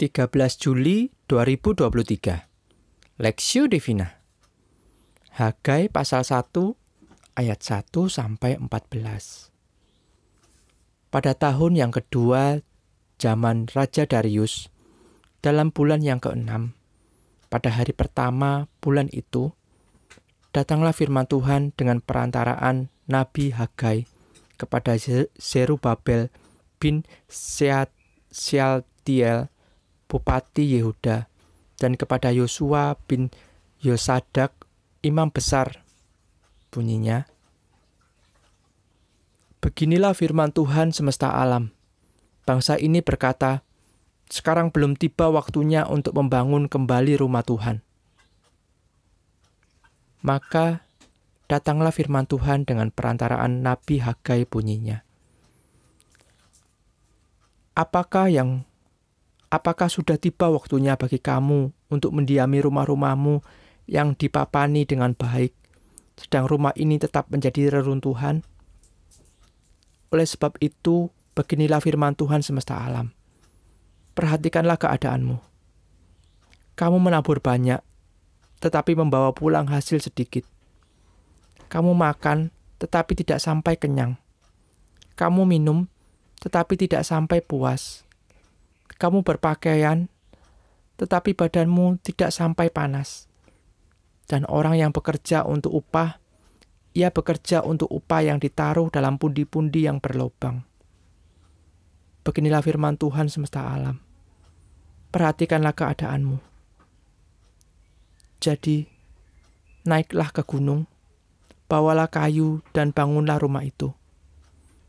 13 Juli 2023 Lexio Divina. Hagai pasal 1 ayat 1 sampai 14 Pada tahun yang kedua zaman Raja Darius dalam bulan yang keenam pada hari pertama bulan itu datanglah firman Tuhan dengan perantaraan Nabi Hagai kepada Zerubabel bin Sealtiel Bupati Yehuda, dan kepada Yosua bin Yosadak, imam besar. Bunyinya, Beginilah firman Tuhan semesta alam. Bangsa ini berkata, sekarang belum tiba waktunya untuk membangun kembali rumah Tuhan. Maka datanglah firman Tuhan dengan perantaraan Nabi Hagai bunyinya. Apakah yang Apakah sudah tiba waktunya bagi kamu untuk mendiami rumah-rumahmu yang dipapani dengan baik, sedang rumah ini tetap menjadi reruntuhan? Oleh sebab itu, beginilah firman Tuhan semesta alam. Perhatikanlah keadaanmu. Kamu menabur banyak, tetapi membawa pulang hasil sedikit. Kamu makan, tetapi tidak sampai kenyang. Kamu minum, tetapi tidak sampai puas kamu berpakaian, tetapi badanmu tidak sampai panas. Dan orang yang bekerja untuk upah, ia bekerja untuk upah yang ditaruh dalam pundi-pundi yang berlobang. Beginilah firman Tuhan semesta alam. Perhatikanlah keadaanmu. Jadi, naiklah ke gunung, bawalah kayu dan bangunlah rumah itu.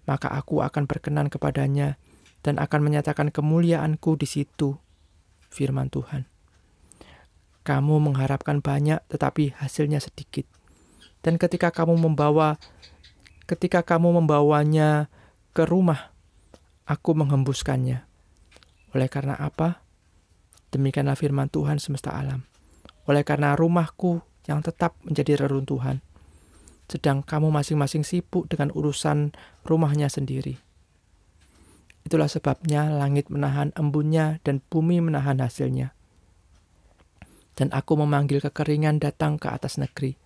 Maka aku akan berkenan kepadanya dan akan menyatakan kemuliaanku di situ, firman Tuhan. Kamu mengharapkan banyak tetapi hasilnya sedikit. Dan ketika kamu membawa ketika kamu membawanya ke rumah, aku menghembuskannya. Oleh karena apa? Demikianlah firman Tuhan semesta alam. Oleh karena rumahku yang tetap menjadi reruntuhan, sedang kamu masing-masing sibuk dengan urusan rumahnya sendiri. Itulah sebabnya langit menahan embunnya dan bumi menahan hasilnya. Dan aku memanggil kekeringan datang ke atas negeri,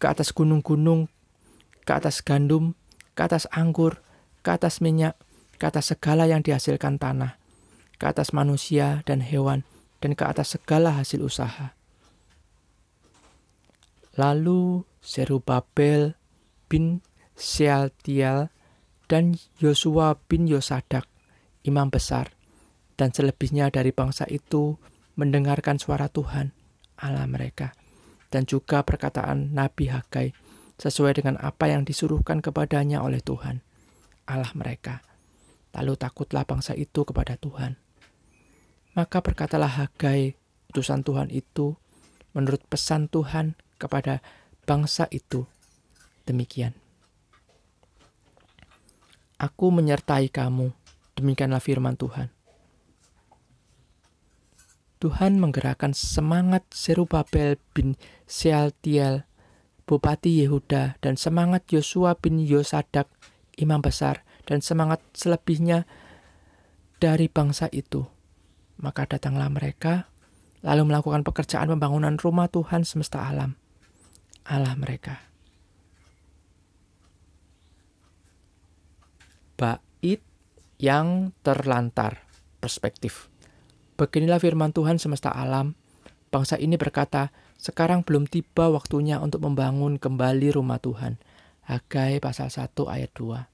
ke atas gunung-gunung, ke atas gandum, ke atas anggur, ke atas minyak, ke atas segala yang dihasilkan tanah, ke atas manusia dan hewan, dan ke atas segala hasil usaha. Lalu Serubabel bin Sealtiel dan Yosua bin Yosadak, imam besar, dan selebihnya dari bangsa itu mendengarkan suara Tuhan, Allah mereka, dan juga perkataan Nabi Hagai, sesuai dengan apa yang disuruhkan kepadanya oleh Tuhan, Allah mereka. Lalu takutlah bangsa itu kepada Tuhan. Maka berkatalah Hagai, utusan Tuhan itu, menurut pesan Tuhan kepada bangsa itu. Demikian. Aku menyertai kamu. Demikianlah firman Tuhan. Tuhan menggerakkan semangat Serubabel bin Sealtiel, Bupati Yehuda, dan semangat Yosua bin Yosadak, imam besar, dan semangat selebihnya dari bangsa itu. Maka datanglah mereka, lalu melakukan pekerjaan pembangunan rumah Tuhan semesta alam, Allah mereka. Bait yang terlantar perspektif. Beginilah firman Tuhan semesta alam. Bangsa ini berkata, sekarang belum tiba waktunya untuk membangun kembali rumah Tuhan. Hagai pasal 1 ayat 2.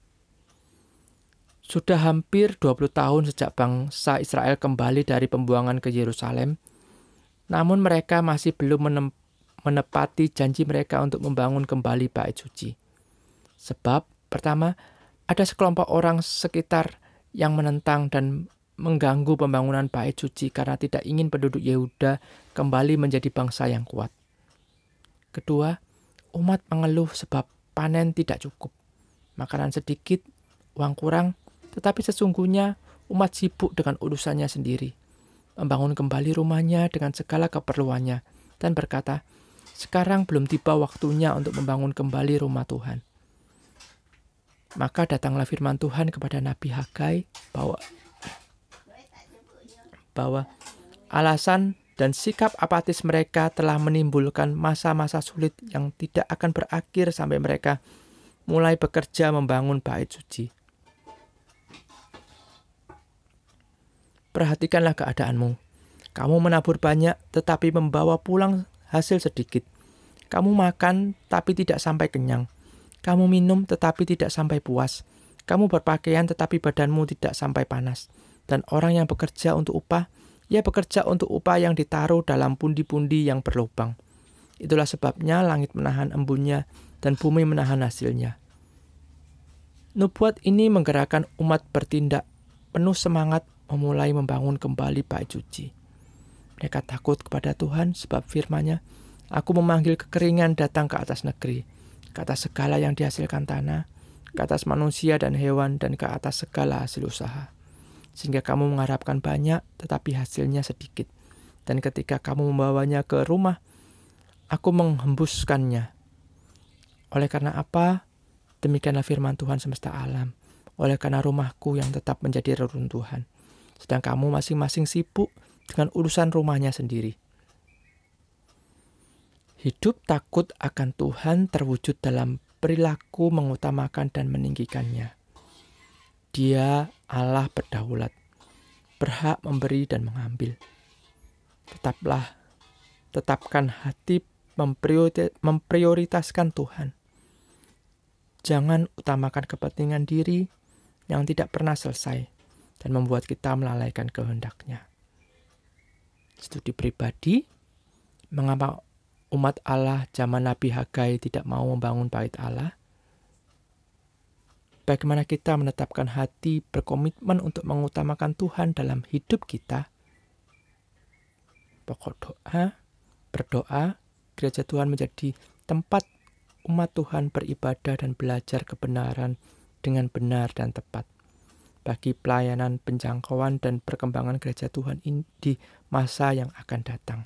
Sudah hampir 20 tahun sejak bangsa Israel kembali dari pembuangan ke Yerusalem, namun mereka masih belum menepati janji mereka untuk membangun kembali bait suci. Sebab, pertama, ada sekelompok orang sekitar yang menentang dan mengganggu pembangunan bait suci karena tidak ingin penduduk Yehuda kembali menjadi bangsa yang kuat. Kedua, umat mengeluh sebab panen tidak cukup. Makanan sedikit, uang kurang, tetapi sesungguhnya umat sibuk dengan urusannya sendiri. Membangun kembali rumahnya dengan segala keperluannya dan berkata, sekarang belum tiba waktunya untuk membangun kembali rumah Tuhan. Maka datanglah firman Tuhan kepada Nabi Hagai bahwa bahwa alasan dan sikap apatis mereka telah menimbulkan masa-masa sulit yang tidak akan berakhir sampai mereka mulai bekerja membangun bait suci. Perhatikanlah keadaanmu. Kamu menabur banyak tetapi membawa pulang hasil sedikit. Kamu makan tapi tidak sampai kenyang. Kamu minum tetapi tidak sampai puas. Kamu berpakaian tetapi badanmu tidak sampai panas. Dan orang yang bekerja untuk upah ia bekerja untuk upah yang ditaruh dalam pundi-pundi yang berlubang. Itulah sebabnya langit menahan embunnya dan bumi menahan hasilnya. Nubuat ini menggerakkan umat bertindak penuh semangat memulai membangun kembali bait suci. Mereka takut kepada Tuhan sebab firman-Nya, Aku memanggil kekeringan datang ke atas negeri, ke atas segala yang dihasilkan tanah, ke atas manusia dan hewan, dan ke atas segala hasil usaha sehingga kamu mengharapkan banyak tetapi hasilnya sedikit. Dan ketika kamu membawanya ke rumah, aku menghembuskannya. Oleh karena apa? Demikianlah firman Tuhan semesta alam. Oleh karena rumahku yang tetap menjadi reruntuhan. Sedang kamu masing-masing sibuk dengan urusan rumahnya sendiri. Hidup takut akan Tuhan terwujud dalam perilaku mengutamakan dan meninggikannya. Dia Allah berdaulat, berhak memberi dan mengambil. Tetaplah, tetapkan hati memprioritaskan Tuhan. Jangan utamakan kepentingan diri yang tidak pernah selesai dan membuat kita melalaikan kehendaknya. Studi pribadi, mengapa umat Allah zaman Nabi Hagai tidak mau membangun bait Allah? bagaimana kita menetapkan hati berkomitmen untuk mengutamakan Tuhan dalam hidup kita. Pokok doa, berdoa, gereja Tuhan menjadi tempat umat Tuhan beribadah dan belajar kebenaran dengan benar dan tepat. Bagi pelayanan penjangkauan dan perkembangan gereja Tuhan di masa yang akan datang.